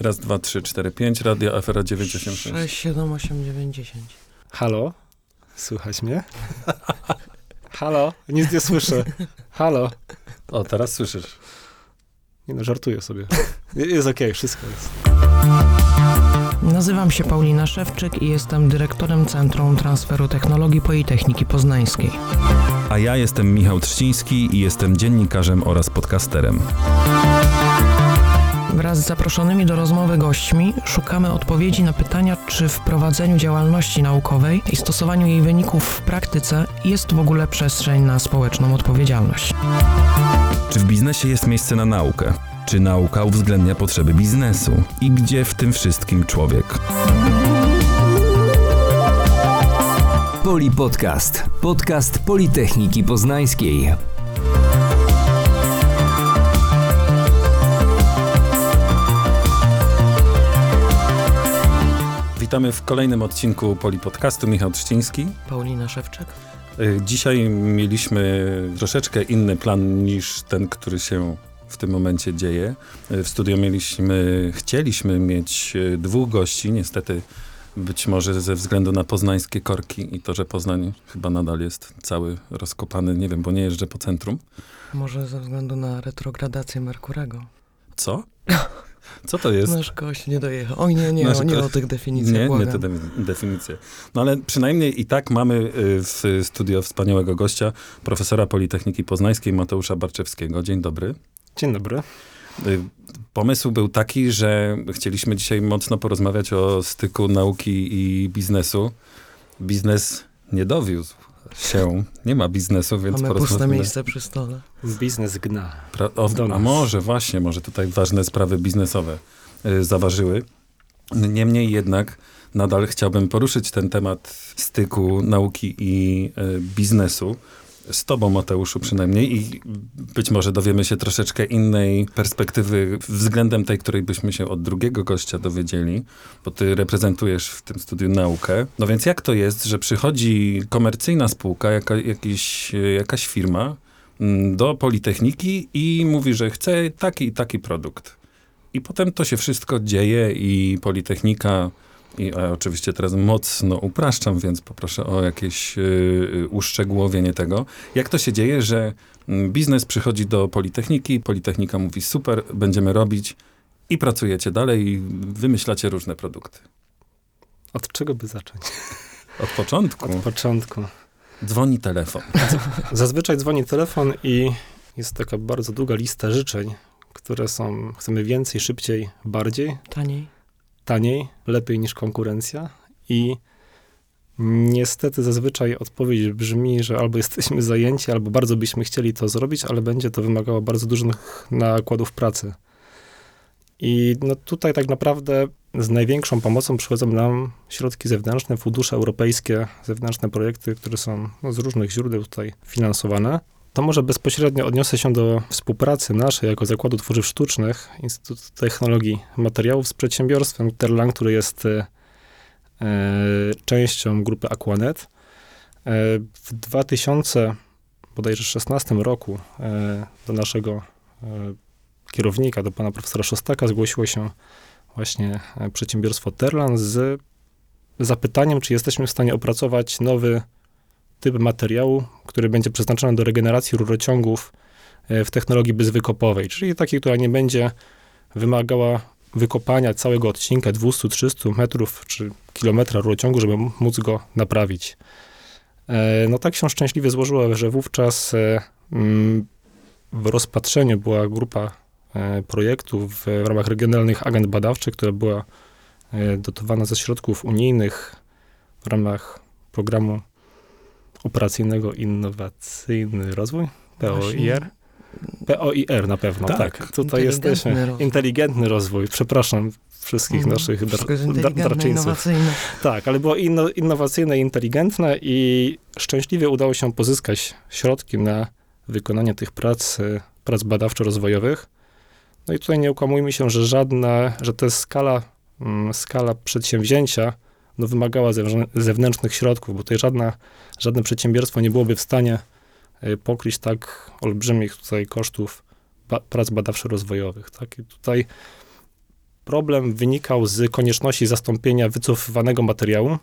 Raz, dwa, trzy, cztery, pięć. Radio Afera 986. 6, 7, 8, 9, 10. Halo? Słychać mnie? Halo? Nic nie słyszę. Halo? O, teraz słyszysz. Nie no, żartuję sobie. Jest okej, wszystko jest. Nazywam się Paulina Szewczyk i jestem dyrektorem Centrum Transferu Technologii Politechniki Poznańskiej. A ja jestem Michał Trzciński i jestem dziennikarzem oraz podcasterem. Wraz z zaproszonymi do rozmowy gośćmi szukamy odpowiedzi na pytania, czy w prowadzeniu działalności naukowej i stosowaniu jej wyników w praktyce jest w ogóle przestrzeń na społeczną odpowiedzialność. Czy w biznesie jest miejsce na naukę? Czy nauka uwzględnia potrzeby biznesu? I gdzie w tym wszystkim człowiek? Poli Podcast. Podcast Politechniki Poznańskiej. Witamy w kolejnym odcinku Poli Podcastu. Michał Trzciński. Paulina Szewczyk. Y, Dzisiaj mieliśmy troszeczkę inny plan niż ten, który się w tym momencie dzieje. Y, W studio mieliśmy, chcieliśmy mieć y, dwóch gości, niestety być może ze względu na poznańskie korki i to, że Poznań chyba nadal jest cały rozkopany, nie wiem, bo nie jeżdżę po centrum. Może ze względu na retrogradację Merkurego. Co? Co to jest? Nasz gość nie dojechał. Oj nie, nie, Nasz o, nie gość- o tych definicjach, Nie, nie błagam. te de- definicje. No ale przynajmniej i tak mamy y, w studio wspaniałego gościa, profesora Politechniki Poznańskiej Mateusza Barczewskiego. Dzień dobry. Dzień dobry. Y, Pomysł był taki, że chcieliśmy dzisiaj mocno porozmawiać o styku nauki i biznesu. Biznes nie dowiózł się, nie ma biznesu, więc Mamy puste miejsce przy stole. Biznes gna. Pra- o, do a może właśnie, może tutaj ważne sprawy biznesowe y, zaważyły. Niemniej jednak nadal chciałbym poruszyć ten temat styku nauki i y, biznesu. Z tobą, Mateuszu, przynajmniej, i być może dowiemy się troszeczkę innej perspektywy względem tej, której byśmy się od drugiego gościa dowiedzieli, bo ty reprezentujesz w tym studiu naukę. No więc jak to jest, że przychodzi komercyjna spółka, jaka, jakiś, jakaś firma, mm, do Politechniki i mówi, że chce taki i taki produkt. I potem to się wszystko dzieje i Politechnika, i a oczywiście teraz mocno upraszczam, więc poproszę o jakieś y, y, uszczegółowienie tego. Jak to się dzieje, że mm, biznes przychodzi do Politechniki, Politechnika mówi super, będziemy robić i pracujecie dalej i wymyślacie różne produkty. Od czego by zacząć? Od początku Od początku. dzwoni telefon. Zazwyczaj dzwoni telefon i jest taka bardzo długa lista życzeń, które są, chcemy więcej, szybciej, bardziej, Taniej. Taniej, lepiej niż konkurencja i niestety zazwyczaj odpowiedź brzmi, że albo jesteśmy zajęci, albo bardzo byśmy chcieli to zrobić, ale będzie to wymagało bardzo dużych nakładów pracy. I no tutaj tak naprawdę z największą pomocą przychodzą nam środki zewnętrzne, fundusze europejskie, zewnętrzne projekty, które są no, z różnych źródeł tutaj finansowane. To może bezpośrednio odniosę się do współpracy naszej jako Zakładu Tworzyw Sztucznych, Instytutu Technologii Materiałów z przedsiębiorstwem Terlan, który jest e, e, częścią grupy Aquanet. E, w 2000 bodajże 16 roku e, do naszego e, kierownika, do pana profesora Szostaka zgłosiło się właśnie e, przedsiębiorstwo Terlan z zapytaniem, czy jesteśmy w stanie opracować nowy typ materiału, który będzie przeznaczony do regeneracji rurociągów e, w technologii bezwykopowej, czyli takiej, która nie będzie wymagała wykopania całego odcinka 200-300 metrów czy kilometra rurociągu, żeby móc go naprawić. E, No tak się szczęśliwie złożyło, że wówczas e, mm, w rozpatrzeniu była grupa projektów w, ramach regionalnych agent badawczych, która była dotowana ze środków unijnych w ramach programu operacyjnego Innowacyjny Rozwój, POIR. POIR na pewno, Tak. tak. Tutaj jesteśmy. rozwój. Inteligentny rozwój. Przepraszam wszystkich Mhm. naszych dar, darczyńców. Tak, ale było inno, innowacyjne i inteligentne i szczęśliwie udało się pozyskać środki na wykonanie tych prac, y, prac badawczo-rozwojowych. No i tutaj nie ukłamujmy się, że żadna, że to jest skala, mm, skala przedsięwzięcia no, wymagała zewnę- zewnętrznych środków, bo tutaj żadna, żadne przedsiębiorstwo nie byłoby w stanie y, pokryć tak olbrzymich tutaj kosztów ba- prac badawczo-rozwojowych. Tak? I tutaj problem wynikał z konieczności zastąpienia wycofywanego materiału.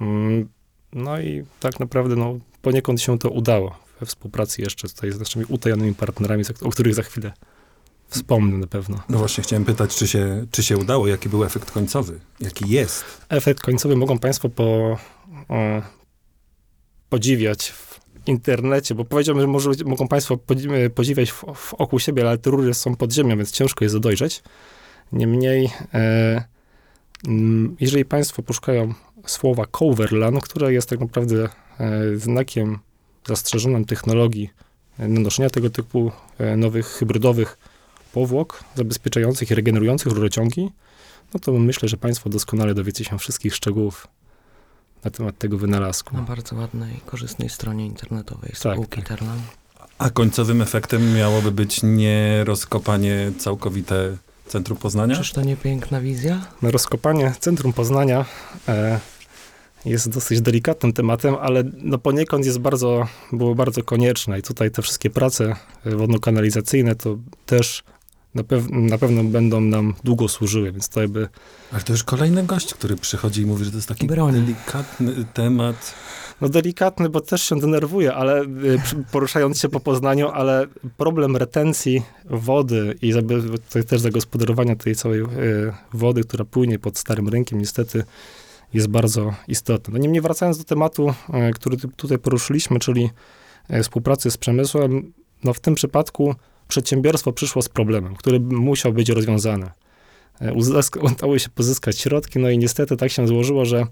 Mm, No i tak naprawdę no, poniekąd się to udało we współpracy jeszcze tutaj z naszymi utajonymi partnerami, o których za chwilę wspomnę na pewno. No właśnie chciałem pytać, czy się, czy się udało, jaki był efekt końcowy, jaki jest. Efekt końcowy mogą Państwo po, e, podziwiać w internecie, bo powiedziałbym, że może, mogą Państwo e, podziwiać w, w oku siebie, ale te rury są pod ziemią, więc ciężko jest dojrzeć. Niemniej, e, jeżeli Państwo poszukają słowa Coverlan, które jest tak naprawdę e, znakiem zastrzeżonym technologii e, nanoszenia tego typu e, nowych, hybrydowych powłok zabezpieczających i regenerujących rurociągi, no to myślę, że Państwo doskonale dowiecie się wszystkich szczegółów na temat tego wynalazku. Na bardzo ładnej, korzystnej stronie internetowej Tak, spółki tak. Terlan. A końcowym efektem miałoby być nie rozkopanie całkowite centrum Poznania? Czyż to nie piękna wizja? Na rozkopanie Centrum Poznania e, jest dosyć delikatnym tematem, ale no poniekąd jest bardzo, było bardzo konieczne i tutaj te wszystkie prace e, wodno-kanalizacyjne to też na, pew- na pewno będą nam długo służyły, więc to jakby Ale to już kolejny gość, który przychodzi i mówi, że to jest taki Broni. delikatny temat. No delikatny, bo też się denerwuje, ale y, poruszając się po Poznaniu, ale problem retencji wody i też zagospodarowania tej całej y, wody, która płynie pod Starym Rynkiem, niestety jest bardzo istotny. No niemniej wracając do tematu, y, który tu- tutaj poruszyliśmy, czyli współpracy z przemysłem, no w tym przypadku przedsiębiorstwo przyszło z problemem, który musiał być rozwiązany. Uzysk- Udało się pozyskać środki, no i niestety tak się złożyło, że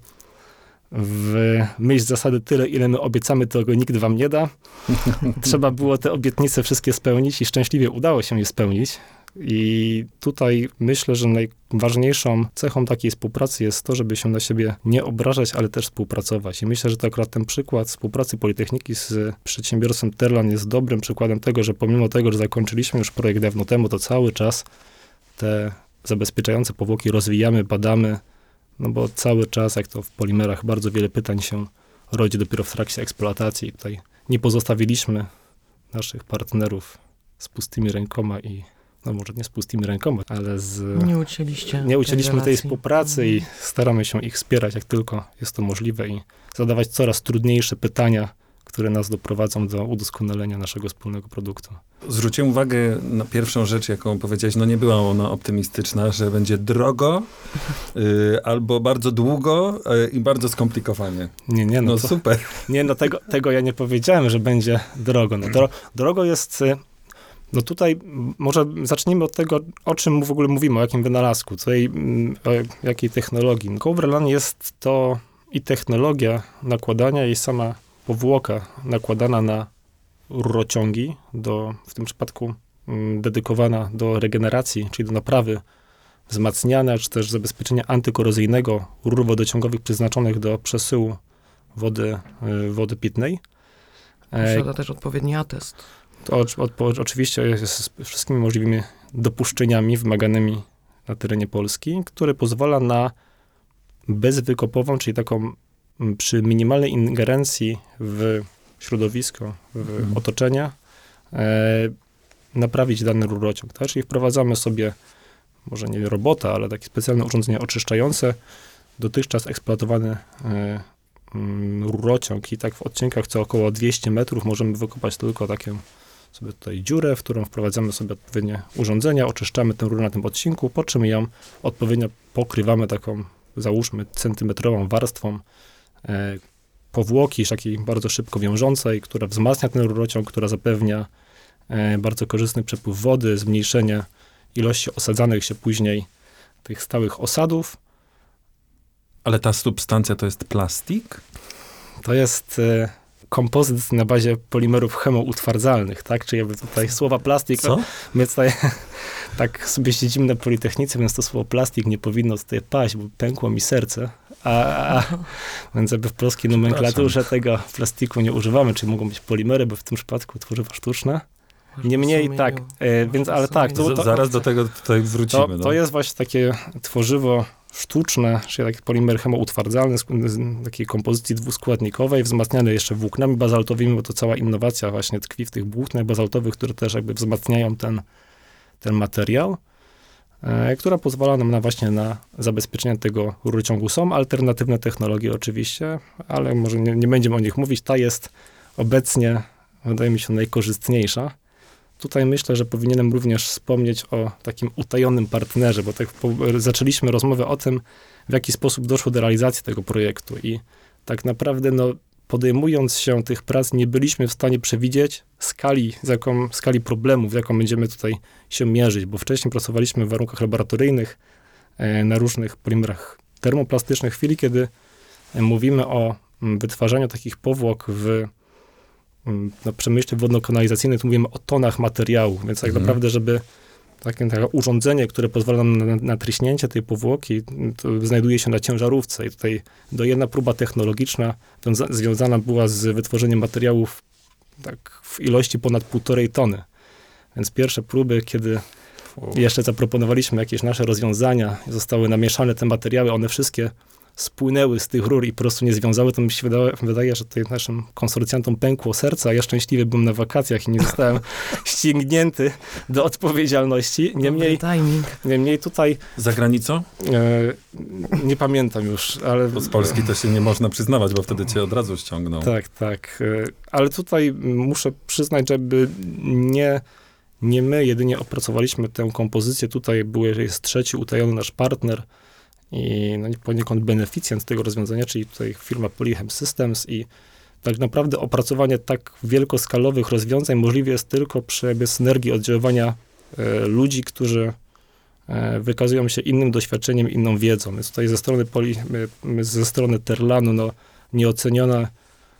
w myśl zasady tyle, ile my obiecamy, tego nikt wam nie da. Trzeba było te obietnice wszystkie spełnić i szczęśliwie udało się je spełnić. I tutaj myślę, że najważniejszą cechą takiej współpracy jest to, żeby się na siebie nie obrażać, ale też współpracować. I myślę, że to akurat ten przykład współpracy Politechniki z przedsiębiorstwem Terlan jest dobrym przykładem tego, że pomimo tego, że zakończyliśmy już projekt dawno temu, to cały czas te zabezpieczające powłoki rozwijamy, badamy, no bo cały czas, jak to w polimerach, bardzo wiele pytań się rodzi dopiero w trakcie eksploatacji. Tutaj nie pozostawiliśmy naszych partnerów z pustymi rękoma i, no może nie z pustymi rękoma, ale z... Nie ucięliście. Nie ucięliśmy tej współpracy i Mhm. staramy się ich wspierać, jak tylko jest to możliwe i zadawać coraz trudniejsze pytania, które nas doprowadzą do udoskonalenia naszego wspólnego produktu. Zwróciłem uwagę na pierwszą rzecz, jaką powiedziałeś, no nie była ona optymistyczna, że będzie drogo y, albo bardzo długo y, i bardzo skomplikowanie. Nie, nie, no, No to, super. Nie, no tego, tego ja nie powiedziałem, że będzie drogo. No, dro, drogo jest, y, no tutaj może zacznijmy od tego, o czym w ogóle mówimy, o jakim wynalazku, tutaj, mm, o jakiej technologii. Coverlan jest to i technologia nakładania i sama powłoka nakładana na rurociągi, do, w tym przypadku mm, dedykowana do regeneracji, czyli do naprawy wzmacniania, czy też zabezpieczenia antykorozyjnego rur wodociągowych przeznaczonych do przesyłu wody, y, wody pitnej. E, Posiada też odpowiedni atest. To oczywiście jest z wszystkimi możliwymi dopuszczeniami wymaganymi na terenie Polski, który pozwala na bezwykopową, czyli taką m, przy minimalnej ingerencji w środowisko, w Mhm. otoczenie, e, naprawić dany rurociąg. Tak? Czyli wprowadzamy sobie, może nie robota, ale takie specjalne urządzenie oczyszczające, dotychczas eksploatowany e, mm, rurociąg i tak w odcinkach co około 200 metrów możemy wykopać tylko taką sobie tutaj dziurę, w którą wprowadzamy sobie odpowiednie urządzenia, oczyszczamy tę rurę na tym odcinku, po czym ją odpowiednio pokrywamy taką, załóżmy, centymetrową warstwą e, powłoki, takiej bardzo szybko wiążącej, która wzmacnia ten rurociąg, która zapewnia e, bardzo korzystny przepływ wody, zmniejszenie ilości osadzanych się później tych stałych osadów. Ale ta substancja to jest plastik? To jest e, kompozyt na bazie polimerów chemoutwardzalnych, tak? Czyli jakby tutaj słowa plastik, Co? my tutaj tak sobie siedzimy na Politechnice, więc to słowo plastik nie powinno tutaj paść, bo pękło mi serce. A, a, więc jakby w polskiej nomenklaturze tego plastiku nie używamy, czyli mogą być polimery, bo w tym przypadku tworzywa sztuczne. Niemniej tak, e, więc ale tak, to, to, zaraz do tego tutaj wrócimy. to, no. to jest właśnie takie tworzywo sztuczne, czyli taki polimer chemoutwardzalny z, z takiej kompozycji dwuskładnikowej, wzmacniany jeszcze włóknami bazaltowymi, bo to cała innowacja właśnie tkwi w tych włóknach bazaltowych, które też jakby wzmacniają ten, ten materiał. e, która pozwala nam na właśnie na zabezpieczenie tego rurociągu. Są alternatywne technologie oczywiście, ale może nie, nie będziemy o nich mówić. Ta jest obecnie, wydaje mi się, najkorzystniejsza. Tutaj myślę, że powinienem również wspomnieć o takim utajonym partnerze, bo tak zaczęliśmy rozmowę o tym, w jaki sposób doszło do realizacji tego projektu i tak naprawdę no, podejmując się tych prac, nie byliśmy w stanie przewidzieć skali, z jaką, skali problemów, z jaką będziemy tutaj się mierzyć, bo wcześniej pracowaliśmy w warunkach laboratoryjnych e, na różnych polimerach termoplastycznych. W chwili, kiedy e, mówimy o mm, wytwarzaniu takich powłok w na przemyśle wodno-kanalizacyjnym, to mówimy o tonach materiału, więc tak Mhm. naprawdę, żeby takie, takie urządzenie, które pozwala nam na, na tryśnięcie tej powłoki, to znajduje się na ciężarówce i tutaj do jedna próba technologiczna wiąza- związana była z wytworzeniem materiałów tak, w ilości ponad półtorej tony. Więc pierwsze próby, kiedy jeszcze zaproponowaliśmy jakieś nasze rozwiązania, zostały namieszane te materiały, one wszystkie spłynęły z tych rur i po prostu nie związały, to mi się wydaje, wydaje że tutaj naszym konsorcjantom pękło serce, a ja szczęśliwie byłem na wakacjach i nie zostałem ściągnięty do odpowiedzialności. Niemniej, niemniej tutaj Za granicą? e, nie pamiętam już, ale... Bo z Polski to się nie można przyznawać, bo wtedy cię od razu ściągną. Tak, tak. e, Ale tutaj muszę przyznać, żeby nie, nie my jedynie opracowaliśmy tę kompozycję. Tutaj był, jest trzeci utajony nasz partner i no, poniekąd beneficjent tego rozwiązania, czyli tutaj firma Polychem Systems i tak naprawdę opracowanie tak wielkoskalowych rozwiązań możliwe jest tylko przy jakby synergii oddziaływania e, ludzi, którzy e, wykazują się innym doświadczeniem, inną wiedzą. Więc tutaj ze strony, poli, e, ze strony Terlanu no, nieocenione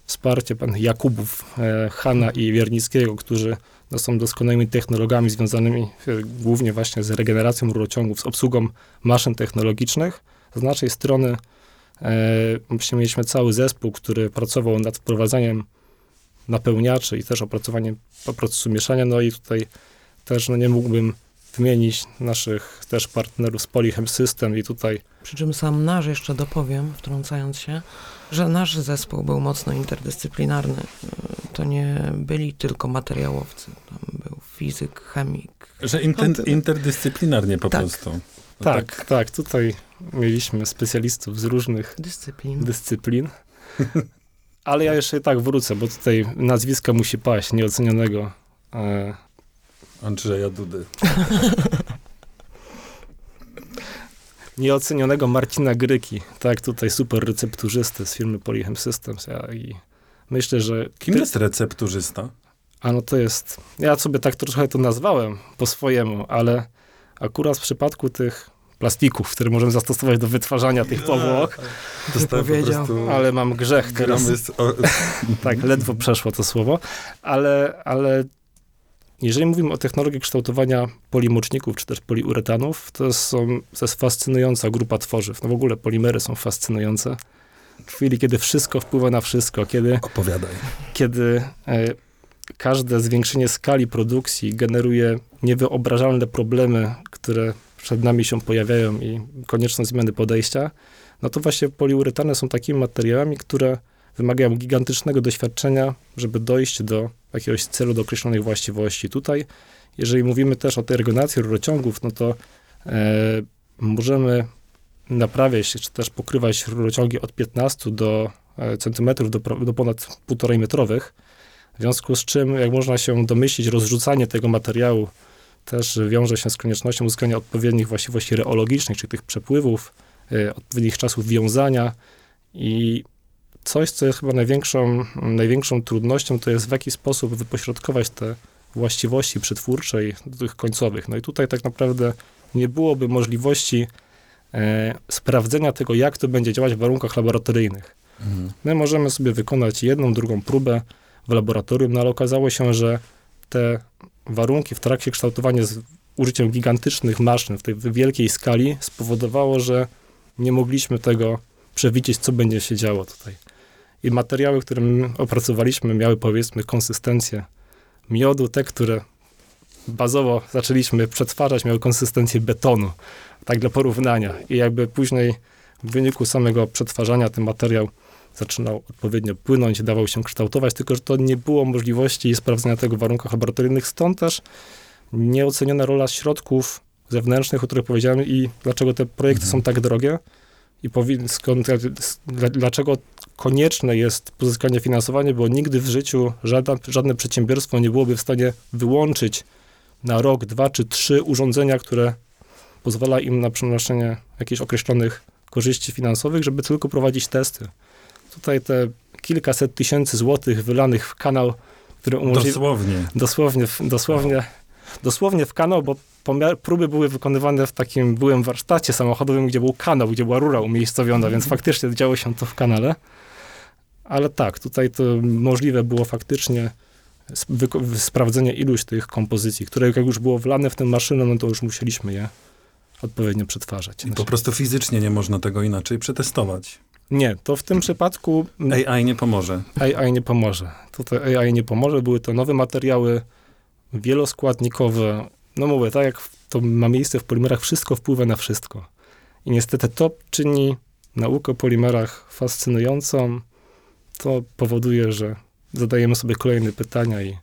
wsparcie pan Jakubów, e, Hanna i Wiernickiego, którzy no, są doskonałymi technologami związanymi e, głównie właśnie z regeneracją rurociągów, z obsługą maszyn technologicznych. Z naszej strony e, mieliśmy cały zespół, który pracował nad wprowadzaniem napełniaczy i też opracowaniem procesu mieszania. No i tutaj też no, nie mógłbym wymienić naszych też partnerów z Polychem System i tutaj Przy czym sam nasz jeszcze dopowiem, wtrącając się, że nasz zespół był mocno interdyscyplinarny. To nie byli tylko materiałowcy. Tam był fizyk, chemik. Że inten- No interdyscyplinarnie po Tak. prostu. No tak, tak, tutaj mieliśmy specjalistów z różnych Dyscyplin. dyscyplin. Ale ja jeszcze i tak wrócę, bo tutaj nazwisko musi paść nieocenionego. E, Andrzeja Dudy. nieocenionego Marcina Gryki, tak, tutaj super recepturzysty z firmy Polychem Systems. Ja, I myślę, że. Kim ty- jest recepturzysta? A no to jest. Ja sobie tak trochę to nazwałem po swojemu, ale akurat w przypadku tych plastików, które możemy zastosować do wytwarzania tych powłok, Dostałem po powiedział. ale mam grzech teraz. Gramy z, o, Tak, ledwo przeszło to słowo, ale, ale jeżeli mówimy o technologii kształtowania polimoczników czy też poliuretanów, to, są, to jest fascynująca grupa tworzyw. No w ogóle polimery są fascynujące. W chwili, kiedy wszystko wpływa na wszystko, kiedy, opowiadaj. kiedy e, każde zwiększenie skali produkcji generuje niewyobrażalne problemy, które przed nami się pojawiają i konieczność zmiany podejścia, no to właśnie poliuretany są takimi materiałami, które wymagają gigantycznego doświadczenia, żeby dojść do jakiegoś celu, do określonych właściwości. Tutaj, jeżeli mówimy też o tej regeneracji rurociągów, no to e, możemy naprawiać, czy też pokrywać rurociągi od 15 do e, centymetrów do, do ponad półtorej metrowych. W związku z czym, jak można się domyślić, rozrzucanie tego materiału też wiąże się z koniecznością uzyskania odpowiednich właściwości reologicznych, czyli tych przepływów, e, odpowiednich czasów wiązania i coś, co jest chyba największą, największą trudnością, to jest w jaki sposób wypośrodkować te właściwości przetwórcze i do tych końcowych. No i tutaj tak naprawdę nie byłoby możliwości e, sprawdzenia tego, jak to będzie działać w warunkach laboratoryjnych. Mhm. My możemy sobie wykonać jedną, drugą próbę w laboratorium, no ale okazało się, że te warunki w trakcie kształtowania z użyciem gigantycznych maszyn w tej wielkiej skali spowodowało, że nie mogliśmy tego przewidzieć, co będzie się działo tutaj. I materiały, które my opracowaliśmy, miały powiedzmy konsystencję miodu, te, które bazowo zaczęliśmy przetwarzać, miały konsystencję betonu, tak dla porównania. I jakby później w wyniku samego przetwarzania ten materiał zaczynał odpowiednio płynąć, dawał się kształtować, tylko że to nie było możliwości sprawdzenia tego w warunkach laboratoryjnych, stąd też nieoceniona rola środków zewnętrznych, o których powiedziałem i dlaczego te projekty Mhm. są tak drogie i powin, skąd, dla- dlaczego konieczne jest pozyskanie finansowania, bo nigdy w życiu żadne, żadne przedsiębiorstwo nie byłoby w stanie wyłączyć na rok, dwa czy trzy urządzenia, które pozwala im na przenoszenie jakichś określonych korzyści finansowych, żeby tylko prowadzić testy. Tutaj te kilkaset tysięcy złotych wylanych w kanał, który umożliwia Dosłownie. dosłownie, dosłownie, dosłownie w kanał, bo pomiar, próby były wykonywane w takim byłym warsztacie samochodowym, gdzie był kanał, gdzie była rura umiejscowiona, więc faktycznie działo się to w kanale. Ale tak, tutaj to możliwe było faktycznie sprawdzenie iluś tych kompozycji, które jak już było wlane w tę maszynę, no to już musieliśmy je odpowiednio przetwarzać. I po prostu fizycznie nie można tego inaczej przetestować. Nie, to w tym przypadku AI nie pomoże. AI nie pomoże. Tutaj AI nie pomoże. Były to nowe materiały wieloskładnikowe. No mówię, tak jak to ma miejsce w polimerach, wszystko wpływa na wszystko. I niestety to czyni naukę o polimerach fascynującą. To powoduje, że zadajemy sobie kolejne pytania i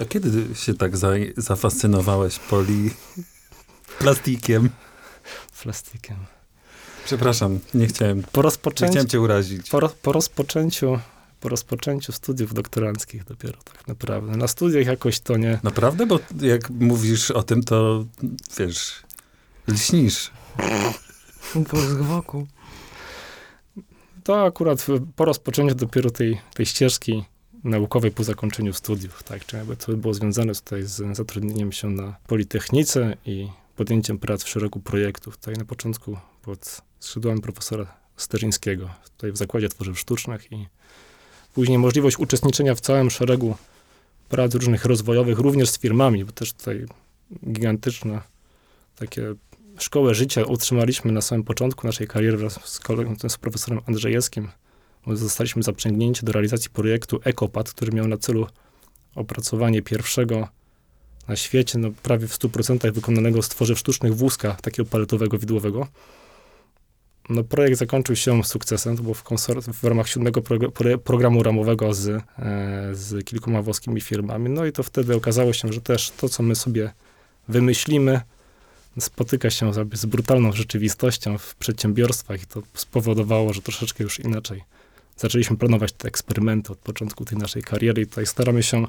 A kiedy się tak za, zafascynowałeś poli plastikiem? plastikiem. Przepraszam, nie chciałem, Po nie rozpoczęciu, chciałem cię urazić. po, po rozpoczęciu, po rozpoczęciu studiów doktoranckich dopiero tak naprawdę. Na studiach jakoś to nie, Naprawdę? Bo jak mówisz o tym, to wiesz, lśnisz. Błysk wokół. To akurat po rozpoczęciu dopiero tej, tej ścieżki naukowej po zakończeniu studiów, tak, czy jakby to było związane tutaj z zatrudnieniem się na Politechnice i podjęciem prac w szeregu projektów. Tutaj na początku pod skrzydłami profesora Sterzyńskiego, tutaj w Zakładzie Tworzyw Sztucznych i później możliwość uczestniczenia w całym szeregu prac różnych rozwojowych, również z firmami, bo też tutaj gigantyczne takie szkołę życia utrzymaliśmy na samym początku naszej kariery wraz z kolegą, z profesorem Andrzejewskim. Zostaliśmy zaprzęgnięci do realizacji projektu ECOPAD, który miał na celu opracowanie pierwszego na świecie, no prawie w 100% wykonanego z tworzyw sztucznych wózka, takiego paletowego, widłowego. No, projekt zakończył się sukcesem, to było w, w ramach siódmego progr- pro- programu ramowego z, e, z kilkoma włoskimi firmami. No i to wtedy okazało się, że też to, co my sobie wymyślimy, spotyka się jakby z brutalną rzeczywistością w przedsiębiorstwach i to spowodowało, że troszeczkę już inaczej zaczęliśmy planować te eksperymenty od początku tej naszej kariery i tutaj staramy się,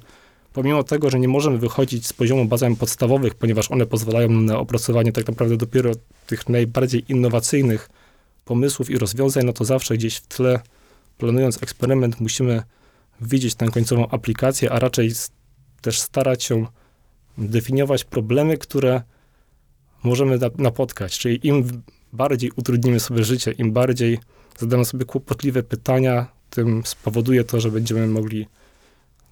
pomimo tego, że nie możemy wychodzić z poziomu badań podstawowych, ponieważ one pozwalają na opracowanie tak naprawdę dopiero tych najbardziej innowacyjnych pomysłów i rozwiązań, no to zawsze gdzieś w tle, planując eksperyment, musimy widzieć tę końcową aplikację, a raczej też starać się definiować problemy, które możemy na- napotkać. Czyli im bardziej utrudnimy sobie życie, im bardziej zadamy sobie kłopotliwe pytania, tym spowoduje to, że będziemy mogli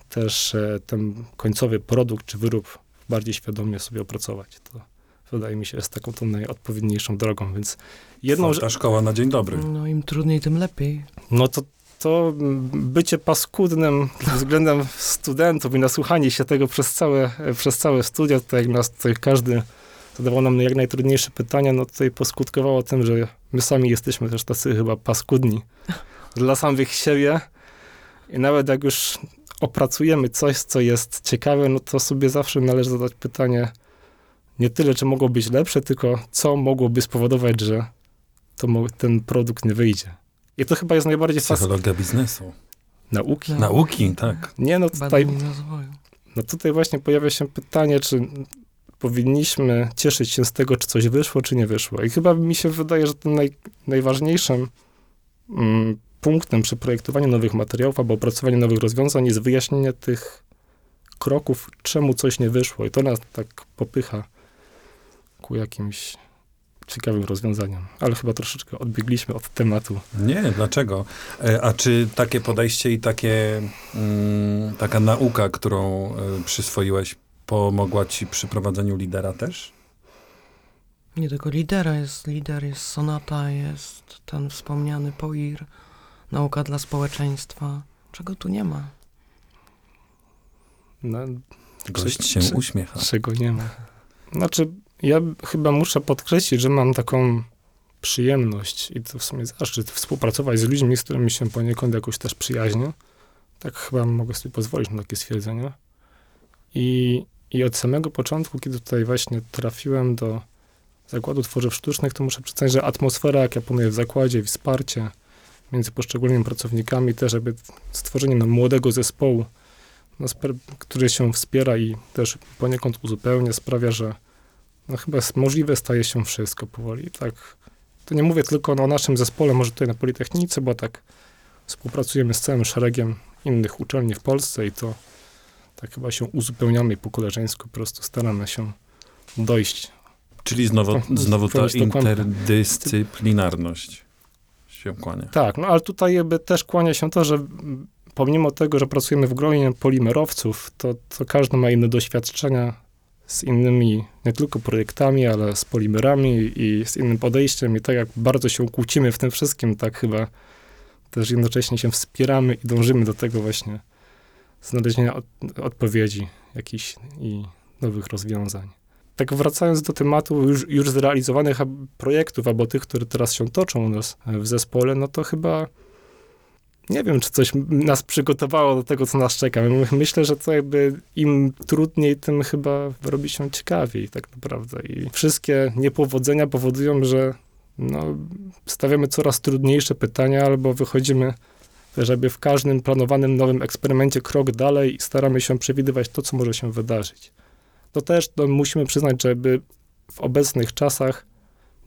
też e, ten końcowy produkt czy wyrób bardziej świadomie sobie opracować. To wydaje mi się jest taką tą najodpowiedniejszą drogą, więc jedną rzecz, Ta szkoła na dzień dobry. No im trudniej, tym lepiej. no to to bycie paskudnym względem studentów i nasłuchanie się tego przez całe, przez całe studia, tutaj jak nas tutaj każdy zadawał nam jak najtrudniejsze pytania, no tutaj poskutkowało tym, że my sami jesteśmy też tacy chyba paskudni dla samych siebie i nawet jak już opracujemy coś, co jest ciekawe, no to sobie zawsze należy zadać pytanie nie tyle, czy mogło być lepsze, tylko co mogłoby spowodować, że to mo- ten produkt nie wyjdzie. I to chyba jest najbardziej fascynujące. Psychologia biznesu. Nauki? Nauki, tak. Nie, no tutaj, no tutaj właśnie pojawia się pytanie, czy powinniśmy cieszyć się z tego, czy coś wyszło, czy nie wyszło. I chyba mi się wydaje, że tym naj, najważniejszym mm, punktem przy projektowaniu nowych materiałów albo opracowaniu nowych rozwiązań jest wyjaśnienie tych kroków, czemu coś nie wyszło. I to nas tak popycha ku jakimś ciekawym rozwiązaniom. Ale chyba troszeczkę odbiegliśmy od tematu. Nie, dlaczego? E, A czy takie podejście i takie, mm, taka nauka, którą e, przyswoiłeś, pomogła ci przy prowadzeniu lidera też? Nie tylko lidera, jest lider, jest sonata, jest ten wspomniany POIR, nauka dla społeczeństwa. Czego tu nie ma? No, Gość Czy- się czy- uśmiecha. Czego nie ma. Znaczy, ja chyba muszę podkreślić, że mam taką przyjemność i to w sumie zaszczyt współpracować z ludźmi, z którymi się poniekąd jakoś też przyjaźnię. Tak chyba mogę sobie pozwolić na takie stwierdzenie. I, I od samego początku, kiedy tutaj właśnie trafiłem do Zakładu Tworzyw Sztucznych, to muszę przyznać, że atmosfera, jaka panuje w zakładzie, wsparcie między poszczególnymi pracownikami, też jakby stworzenie no, młodego zespołu, no, który się wspiera i też poniekąd uzupełnia, sprawia, że no, chyba możliwe staje się wszystko powoli. Tak, to nie mówię tylko no, o naszym zespole, może tutaj na Politechnice, bo tak współpracujemy z całym szeregiem innych uczelni w Polsce i to tak chyba się uzupełniamy i po koleżeńsku po prostu staramy się dojść. Czyli znowu, O, znowu ta interdyscyplinarność się kłania. Tak, no ale tutaj jakby też kłania się to, że pomimo tego, że pracujemy w gronie polimerowców, to, to każdy ma inne doświadczenia z innymi nie tylko projektami, ale z polimerami i z innym podejściem i tak jak bardzo się kłócimy w tym wszystkim, tak chyba też jednocześnie się wspieramy i dążymy do tego właśnie znalezienia od, odpowiedzi jakichś i nowych rozwiązań. Tak wracając do tematu już, już zrealizowanych projektów, albo tych, które teraz się toczą u nas w zespole, no to chyba nie wiem, czy coś nas przygotowało do tego, co nas czeka. My- Myślę, że to jakby im trudniej, tym chyba robi się ciekawiej tak naprawdę. I wszystkie niepowodzenia powodują, że no, stawiamy coraz trudniejsze pytania, albo wychodzimy żeby w każdym planowanym nowym eksperymencie krok dalej i staramy się przewidywać to, co może się wydarzyć. To też no, musimy przyznać, że jakby w obecnych czasach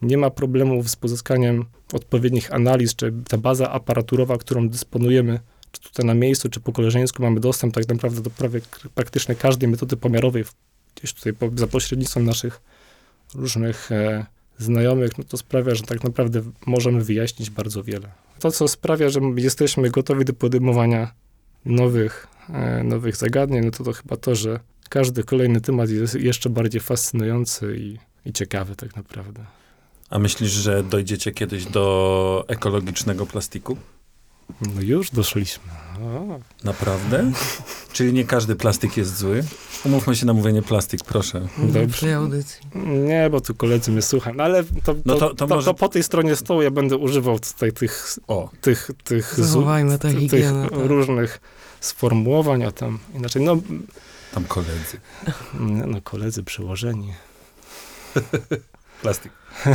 nie ma problemów z pozyskaniem odpowiednich analiz, czy ta baza aparaturowa, którą dysponujemy, czy tutaj na miejscu, czy po koleżeńsku mamy dostęp tak naprawdę do prawie praktycznie każdej metody pomiarowej, gdzieś tutaj po, za pośrednictwem naszych różnych e, znajomych, no to sprawia, że tak naprawdę możemy wyjaśnić bardzo wiele. To, co sprawia, że jesteśmy gotowi do podejmowania nowych, e, nowych zagadnień, no to to chyba to, że każdy kolejny temat jest jeszcze bardziej fascynujący i, i ciekawy tak naprawdę. A myślisz, że dojdziecie kiedyś do ekologicznego plastiku? No już doszliśmy. O, Naprawdę? Czyli nie każdy plastik jest zły? Umówmy się na mówienie plastik, proszę. Dobrze. W tej audycji. nie, bo tu koledzy mnie słuchają, no ale to, to, No to- to, to to, może- po tej stronie stołu ja będę używał tutaj tych, O, tych, tych, Zachowajmy tę tych higienę. tak. różnych sformułowań, a tam inaczej, no, tam koledzy. nie, no koledzy przełożeni. Plastik.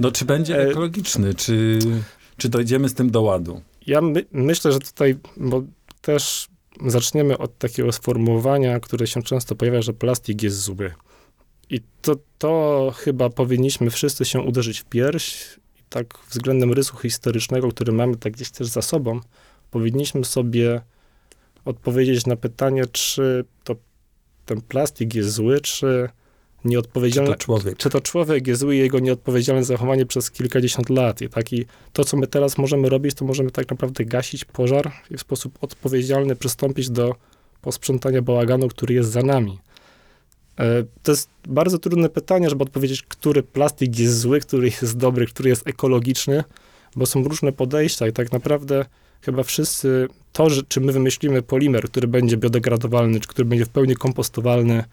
No czy będzie E- ekologiczny? Czy, czy dojdziemy z tym do ładu? Ja my, myślę, że tutaj, bo też zaczniemy od takiego sformułowania, które się często pojawia, że plastik jest zły. I to, to chyba powinniśmy wszyscy się uderzyć w pierś i tak względem rysu historycznego, który mamy tak gdzieś też za sobą, powinniśmy sobie odpowiedzieć na pytanie, czy to ten plastik jest zły, czy Czy nieodpowiedzialny, to człowiek? czy to człowiek jest zły i jego nieodpowiedzialne zachowanie przez kilkadziesiąt lat. I taki, to, co my teraz możemy robić, to możemy tak naprawdę gasić pożar i w sposób odpowiedzialny przystąpić do posprzątania bałaganu, który jest za nami. E, To jest bardzo trudne pytanie, żeby odpowiedzieć, który plastik jest zły, który jest dobry, który jest ekologiczny, bo są różne podejścia i tak naprawdę chyba wszyscy, to, że, czy my wymyślimy polimer, który będzie biodegradowalny, czy który będzie w pełni kompostowalny,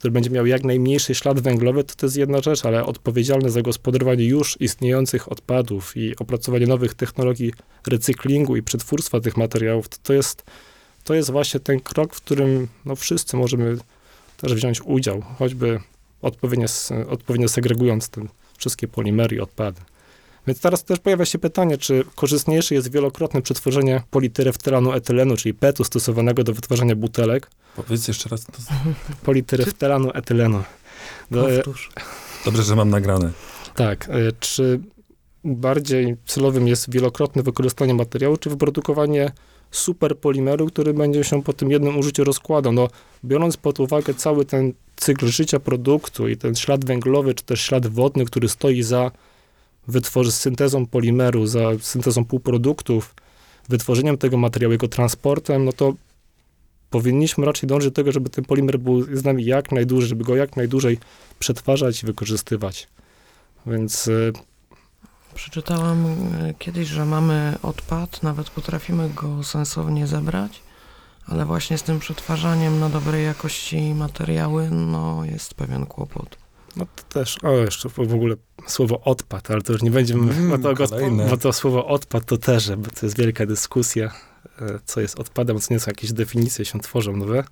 który będzie miał jak najmniejszy ślad węglowy, to to jest jedna rzecz, ale odpowiedzialne za gospodarowanie już istniejących odpadów i opracowanie nowych technologii recyklingu i przetwórstwa tych materiałów, to, to, jest, to jest właśnie ten krok, w którym no, wszyscy możemy też wziąć udział, choćby odpowiednio, odpowiednio segregując te wszystkie polimery i odpady. Więc teraz też pojawia się pytanie, czy korzystniejsze jest wielokrotne przetworzenie polityreftelanu etylenu, czyli PET-u stosowanego do wytwarzania butelek, Powiedz jeszcze raz. To... polityreftelanu etylenu. Do, e, Powtórz. Dobrze, że mam nagrane. Tak. e, Czy bardziej celowym jest wielokrotne wykorzystanie materiału, czy wyprodukowanie superpolimeru, który będzie się po tym jednym użyciu rozkładał? No, biorąc pod uwagę cały ten cykl życia produktu i ten ślad węglowy, czy też ślad wodny, który stoi za wytworzy syntezą polimeru, za syntezą półproduktów, wytworzeniem tego materiału, jego transportem, no to powinniśmy raczej dążyć do tego, żeby ten polimer był z nami jak najdłużej, żeby go jak najdłużej przetwarzać i wykorzystywać. Więc y, Przeczytałam e, kiedyś, że mamy odpad, nawet potrafimy go sensownie zebrać, ale właśnie z tym przetwarzaniem na dobrej jakości materiały, no jest pewien kłopot. No to też, o jeszcze w ogóle słowo odpad, ale to już nie będziemy, Mm, bo, to, bo to słowo odpad to też, bo to jest wielka dyskusja, e, co jest odpadem, co nie są jakieś definicje się tworzą nowe,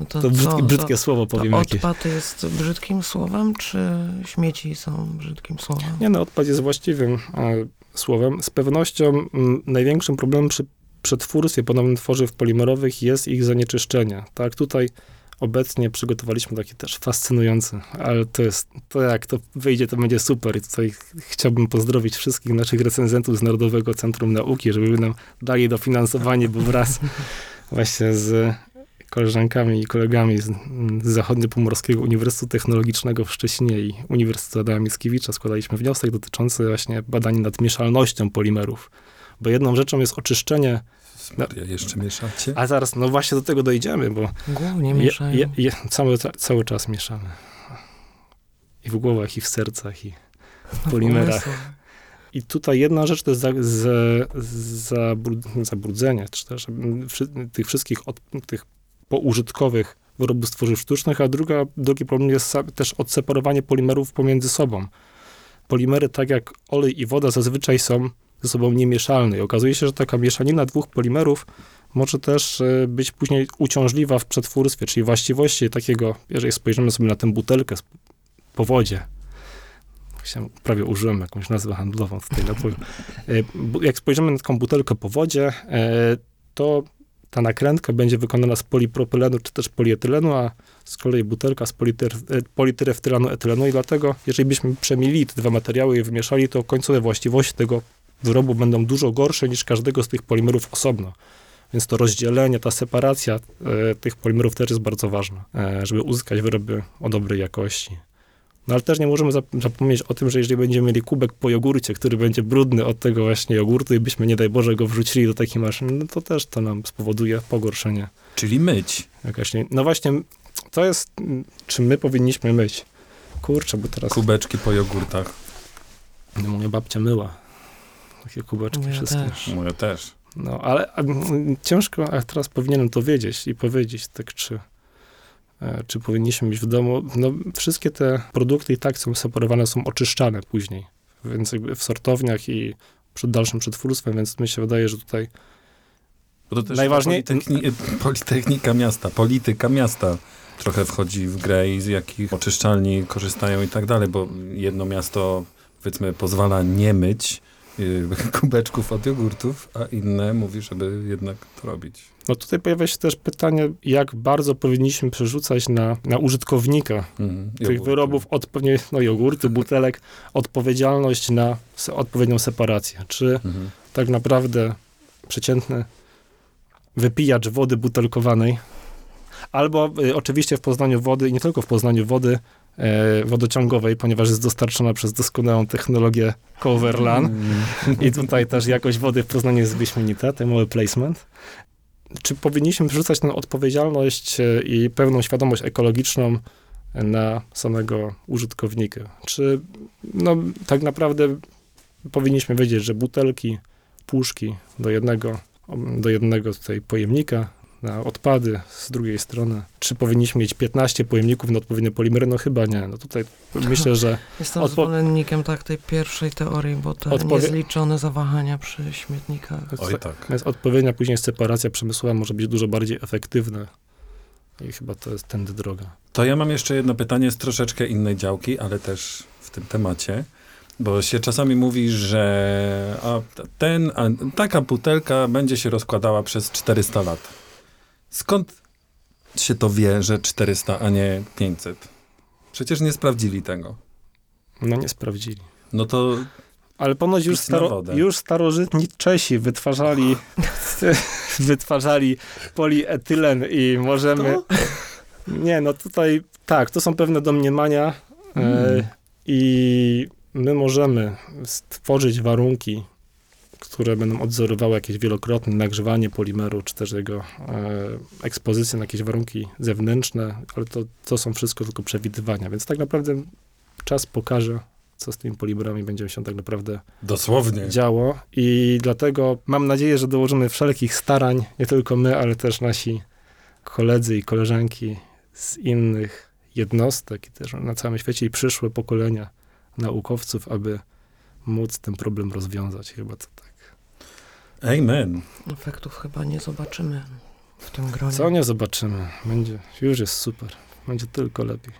No to, To brzydkie, co, brzydkie to, słowo to powiem jakieś. odpad jest brzydkim słowem, czy śmieci są brzydkim słowem? Nie no, odpad jest właściwym e, słowem. Z pewnością m, największym problemem przy przetwórstwie ponownych tworzyw polimerowych jest ich zanieczyszczenie. Tak, tutaj obecnie przygotowaliśmy taki też fascynujący, ale to jest, to jak to wyjdzie, to będzie super i tutaj chciałbym pozdrowić wszystkich naszych recenzentów z Narodowego Centrum Nauki, żeby nam dali dofinansowanie, bo wraz właśnie z koleżankami i kolegami z, z Zachodnio-Pomorskiego Uniwersytetu Technologicznego w Szczecinie i Uniwersytetu Adama Mickiewicza składaliśmy wniosek dotyczący właśnie badań nad mieszalnością polimerów. Bo jedną rzeczą jest oczyszczenie, Maria, jeszcze mieszacie? a zaraz, no właśnie do tego dojdziemy, bo Głównie je, mieszają. je, je, cały, cały czas mieszamy. I w głowach, i w sercach, i w polimerach. I tutaj jedna rzecz to jest za, za, zabru- zabrudzenie, czy też mm, tych wszystkich od, tych poużytkowych wyrobów z tworzyw sztucznych, a druga, drugi problem jest też odseparowanie polimerów pomiędzy sobą. Polimery, tak jak olej i woda, zazwyczaj są ze sobą niemieszalne. I okazuje się, że taka mieszanina dwóch polimerów może też e, być później uciążliwa w przetwórstwie, czyli właściwości takiego, jeżeli spojrzymy sobie na tę butelkę po wodzie, prawie użyłem jakąś nazwę handlową tutaj napoju. E, Jak spojrzymy na taką butelkę po wodzie, e, to ta nakrętka będzie wykonana z polipropylenu czy też polietylenu, a z kolei butelka z polityreftylanu etylenu i dlatego, jeżeli byśmy przemilili te dwa materiały i wymieszali, to końcowe właściwości tego wyrobu będą dużo gorsze niż każdego z tych polimerów osobno. Więc to rozdzielenie, ta separacja e, tych polimerów też jest bardzo ważna, e, żeby uzyskać wyroby o dobrej jakości. No ale też nie możemy zap- zapomnieć o tym, że jeżeli będziemy mieli kubek po jogurcie, który będzie brudny od tego właśnie jogurtu i byśmy, nie daj Boże, go wrzucili do takiej maszyny, no to też to nam spowoduje pogorszenie. Czyli myć. Jakaś nie... No właśnie, to jest, czy my powinniśmy myć? Kurczę, bo teraz Kubeczki po jogurtach. no, moja babcia myła takie kubeczki Moja wszystkie. też. Moje też. No, ale a, mm, ciężko, a teraz powinienem to wiedzieć i powiedzieć, tak czy, e, czy powinniśmy mieć w domu. No, wszystkie te produkty i tak są separowane, są oczyszczane później, więc jakby w sortowniach i przed dalszym przetwórstwem, więc mi się wydaje, że tutaj Bo to też Najważniej- Politechni- Politechnika miasta, polityka miasta trochę wchodzi w grę i z jakich oczyszczalni korzystają i tak dalej, bo jedno miasto, powiedzmy, pozwala nie myć kubeczków od jogurtów, a inne mówi, żeby jednak to robić. No tutaj pojawia się też pytanie, jak bardzo powinniśmy przerzucać na, na użytkownika Mhm. tych Jogurty. wyrobów, odpowiednie, no jogurty, butelek, odpowiedzialność na se, odpowiednią separację. Czy Mhm. tak naprawdę przeciętny wypijacz wody butelkowanej, albo y, oczywiście w Poznaniu wody, i nie tylko w Poznaniu wody wodociągowej, ponieważ jest dostarczona przez doskonałą technologię Coverlan. I tutaj też jakość wody w Poznaniu jest wyśmienita, ten mały placement. Czy powinniśmy wrzucać tę odpowiedzialność e, i pewną świadomość ekologiczną na samego użytkownika? Czy no, tak naprawdę powinniśmy wiedzieć, że butelki, puszki do jednego, do jednego tutaj pojemnika na odpady z drugiej strony. Czy powinniśmy mieć 15 pojemników na odpowiednie polimery? No chyba nie. No tutaj myślę, że Jestem Odpo- zwolennikiem tak tej pierwszej teorii, bo te Odpowie- niezliczone zawahania przy śmietnikach. Oj tak. Więc odpowiednia później separacja przemysłowa może być dużo bardziej efektywna. I chyba to jest tędy droga. To ja mam jeszcze jedno pytanie z troszeczkę innej działki, ale też w tym temacie. Bo się czasami mówi, że a ten, a taka butelka będzie się rozkładała przez 400 lat. Skąd się to wie, że 400, a nie 500? Przecież nie sprawdzili tego. No nie sprawdzili. No to Ale ponoć już, staro, już starożytni Czesi wytwarzali, wytwarzali polietylen i możemy... Nie, no tutaj tak, to są pewne domniemania Mm. i my możemy stworzyć warunki, które będą odzorowały jakieś wielokrotne nagrzewanie polimeru, czy też jego e, ekspozycję na jakieś warunki zewnętrzne, ale to, to są wszystko tylko przewidywania, więc tak naprawdę czas pokaże, co z tymi polimerami będzie się tak naprawdę dosłownie. działo i dlatego mam nadzieję, że dołożymy wszelkich starań, nie tylko my, ale też nasi koledzy i koleżanki z innych jednostek i też na całym świecie i przyszłe pokolenia naukowców, aby móc ten problem rozwiązać. Chyba to tak. Amen. Efektów chyba nie zobaczymy w tym gronie. Co nie zobaczymy. Będzie, już jest super. Będzie tylko lepiej.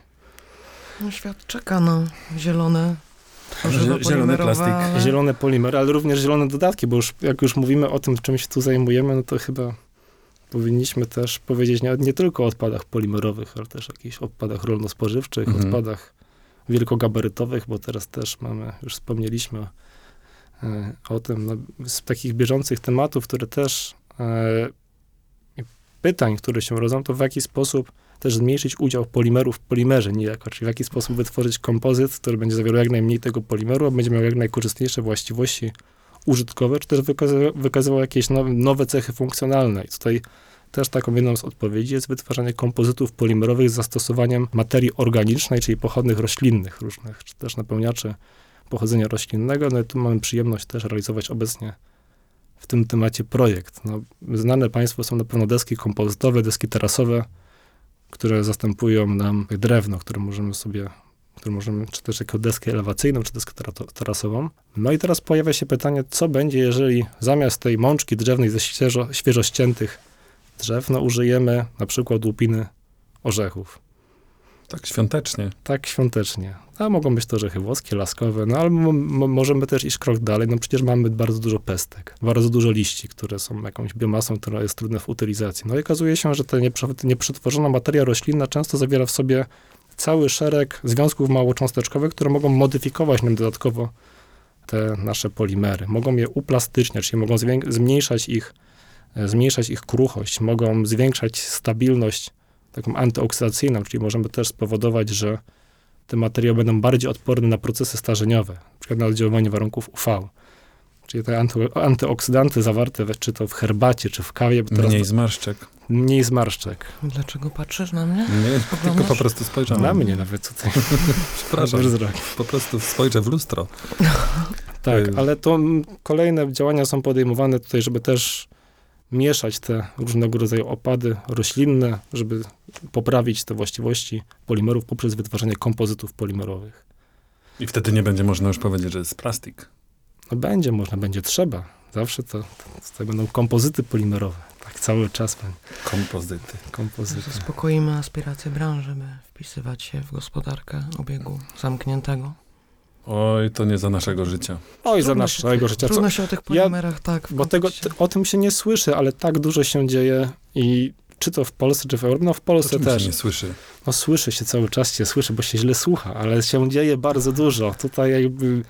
No, świat czeka na zielone zielony plastik. ale- Zielone polimery, ale również zielone dodatki, bo już jak już mówimy o tym, czym się tu zajmujemy, no to chyba powinniśmy też powiedzieć nie, nie tylko o odpadach polimerowych, ale też o jakichś odpadach rolno-spożywczych, Mhm. odpadach wielkogabarytowych, bo teraz też mamy, już wspomnieliśmy o tym, no, z takich bieżących tematów, które też e, pytań, które się rodzą, to w jaki sposób też zmniejszyć udział polimerów w polimerze niejako, czyli w jaki sposób wytworzyć kompozyt, który będzie zawierał jak najmniej tego polimeru, a będzie miał jak najkorzystniejsze właściwości użytkowe, czy też wykazywał, wykazywał jakieś nowe, nowe cechy funkcjonalne. I tutaj też taką jedną z odpowiedzi jest wytwarzanie kompozytów polimerowych z zastosowaniem materii organicznej, czyli pochodnych roślinnych różnych, czy też napełniaczy pochodzenia roślinnego. No i tu mamy przyjemność też realizować obecnie w tym temacie projekt. No, znane Państwu są na pewno deski kompozytowe, deski terasowe, które zastępują nam drewno, które możemy sobie, które możemy, czy też jako deskę elewacyjną, czy deskę tarasową. No i teraz pojawia się pytanie, co będzie, jeżeli zamiast tej mączki drzewnej ze świeżo, świeżo ściętych drzew, no użyjemy na przykład łupiny orzechów. Tak świątecznie. Tak świątecznie. A mogą być to orzechy włoskie, laskowe, no ale możemy też iść krok dalej. No przecież mamy bardzo dużo pestek, bardzo dużo liści, które są jakąś biomasą, która jest trudna w utylizacji. No i okazuje się, że ta nieprze- nieprzetworzona materia roślinna często zawiera w sobie cały szereg związków małocząsteczkowych, które mogą modyfikować nam dodatkowo te nasze polimery. Mogą je uplastyczniać, czyli mogą zmniejszać ich, e, zmniejszać ich kruchość, mogą zwiększać stabilność taką antyoksydacyjną, czyli możemy też spowodować, że te materiały będą bardziej odporne na procesy starzeniowe, na przykład na oddziaływanie warunków UV. Czyli te anty, antyoksydanty zawarte we, czy to w herbacie, czy w kawie, bo Mniej to- zmarszczek. mniej zmarszczek. Dlaczego patrzysz na mnie? Nie, tylko po prostu spojrzałem. Na mnie nawet tutaj. Przepraszam. wzrok. Po prostu spojrzę w lustro. Tak, Y- ale to kolejne działania są podejmowane tutaj, żeby też mieszać te różnego rodzaju opady roślinne, żeby poprawić te właściwości polimerów poprzez wytwarzanie kompozytów polimerowych. I wtedy nie będzie można już powiedzieć, że jest plastik. No będzie można, będzie trzeba. Zawsze to, to, to będą kompozyty polimerowe. Tak cały czas Kompozyty. kompozyty. Zaspokoimy aspiracje branży, by wpisywać się w gospodarkę obiegu zamkniętego. Oj, to nie za naszego życia. Oj, za naszego życia. Co, Trudno się o tych polimerach tak... w bo tego, o tym się nie słyszy, ale tak dużo się dzieje i czy to w Polsce, czy w Europie, no w Polsce też. się nie słyszy. No słyszy się cały czas, się słyszy, bo się źle słucha, ale się dzieje bardzo dużo. Tutaj jakby,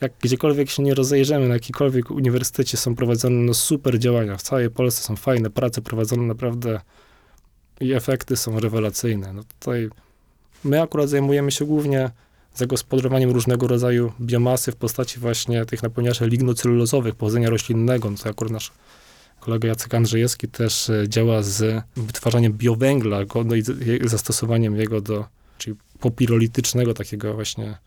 jak gdziekolwiek się nie rozejrzymy, na jakikolwiek uniwersytecie są prowadzone no, super działania. W całej Polsce są fajne prace prowadzone naprawdę i efekty są rewelacyjne. No tutaj my akurat zajmujemy się głównie zagospodarowaniem różnego rodzaju biomasy w postaci właśnie tych napełniaczy lignocelulozowych pochodzenia roślinnego. No to akurat nasz kolega Jacek Andrzejewski też e, działa z wytwarzaniem biowęgla no i zastosowaniem jego do, czyli popirolitycznego takiego właśnie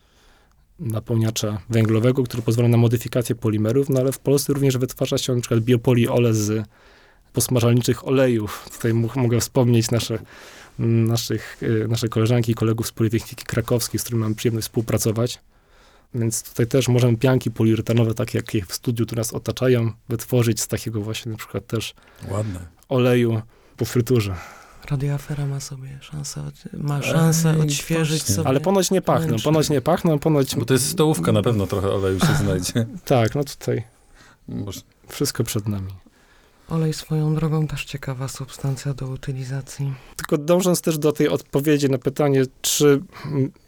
napełniacza węglowego, który pozwala na modyfikację polimerów, no ale w Polsce również wytwarza się przykład biopoliole z posmażalniczych olejów. Tutaj mogę wspomnieć nasze, naszych, e, nasze koleżanki i kolegów z Politechniki Krakowskiej, z którymi mam przyjemność współpracować. Więc tutaj też możemy pianki poliuretanowe, takie jakie w studiu tu nas otaczają, wytworzyć z takiego właśnie na przykład też Ładne. oleju po fryturze. Radioafera ma sobie szansę, od- ma szansę Ej, odświeżyć właśnie. sobie. Ale ponoć nie pachną, wnętrze. ponoć nie pachną, ponoć... Bo to jest stołówka, na pewno trochę oleju się znajdzie. Tak, no tutaj wszystko przed nami. Olej swoją drogą też ciekawa substancja do utylizacji. Tylko dążąc też do tej odpowiedzi na pytanie, czy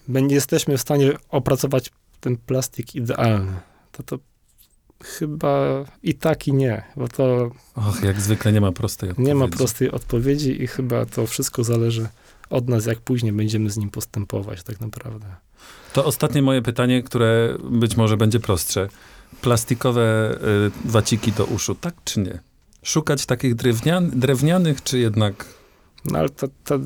my nie jesteśmy w stanie opracować ten plastik idealny, to to chyba i tak i nie, bo to Och, jak zwykle nie ma prostej odpowiedzi. nie ma prostej odpowiedzi i chyba to wszystko zależy od nas, jak później będziemy z nim postępować tak naprawdę. To ostatnie moje pytanie, które być może będzie prostsze. Plastikowe y, waciki do uszu, tak czy nie? Szukać takich drewnian, drewnianych, czy jednak... No ale ta, ta,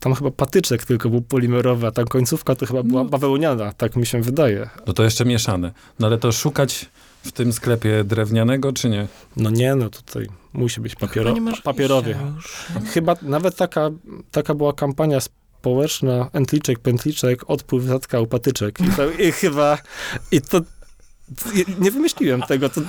tam chyba patyczek tylko był polimerowy, a ta końcówka to chyba była No. bawełniana, tak mi się wydaje. No to jeszcze mieszane. No ale to szukać w tym sklepie drewnianego, czy nie? No nie, no tutaj musi być Chyba papiero, już. Chyba nawet taka, taka była kampania społeczna, entliczek, pętliczek, odpływ zatkał patyczek. I, to, i chyba, i to Nie- wymyśliłem tego. To...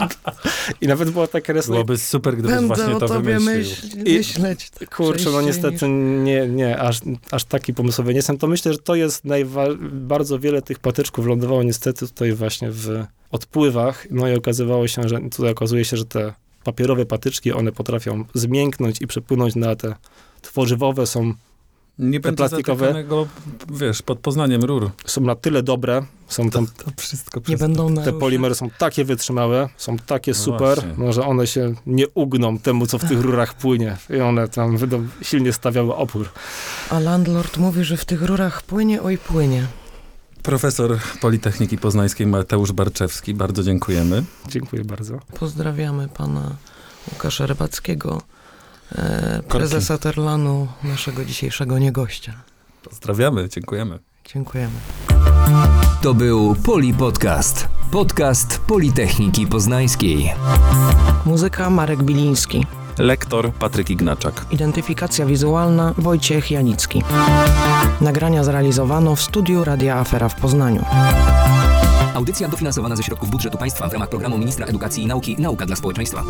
I nawet była taka resna... Byłoby super, gdybyś Będę właśnie o to tobie wymyślił. myśl, I- myśleć. tak Kurczę, no niestety nie, nie, aż, aż taki pomysłowy nie jestem. To myślę, że to jest najwa- bardzo wiele tych patyczków lądowało niestety tutaj właśnie w odpływach. No i okazywało się, że tutaj okazuje się, że te papierowe patyczki, one potrafią zmięknąć i przepłynąć na te tworzywowe, są, Nie będzie plastikowe- wiesz, pod Poznaniem rur. są na tyle dobre, są tam, To wszystko Nie będą te naruszać. polimery są takie wytrzymałe, są takie No super, właśnie. no, że one się nie ugną temu, co w tych rurach płynie. I one tam będą silnie stawiały opór. A landlord mówi, że w tych rurach płynie, oj płynie. Profesor Politechniki Poznańskiej Mateusz Barczewski, bardzo dziękujemy. Dziękuję bardzo. Pozdrawiamy pana Łukasza Rybackiego, prezesa Terlanu, naszego dzisiejszego niegościa. Pozdrawiamy, dziękujemy. Dziękujemy. To był Poli Podcast. Podcast Politechniki Poznańskiej. Muzyka Marek Biliński. Lektor Patryk Ignaczak. Identyfikacja wizualna Wojciech Janicki. Nagrania zrealizowano w studiu Radia Afera w Poznaniu. Audycja dofinansowana ze środków budżetu państwa w ramach programu Ministra Edukacji i Nauki Nauka dla Społeczeństwa.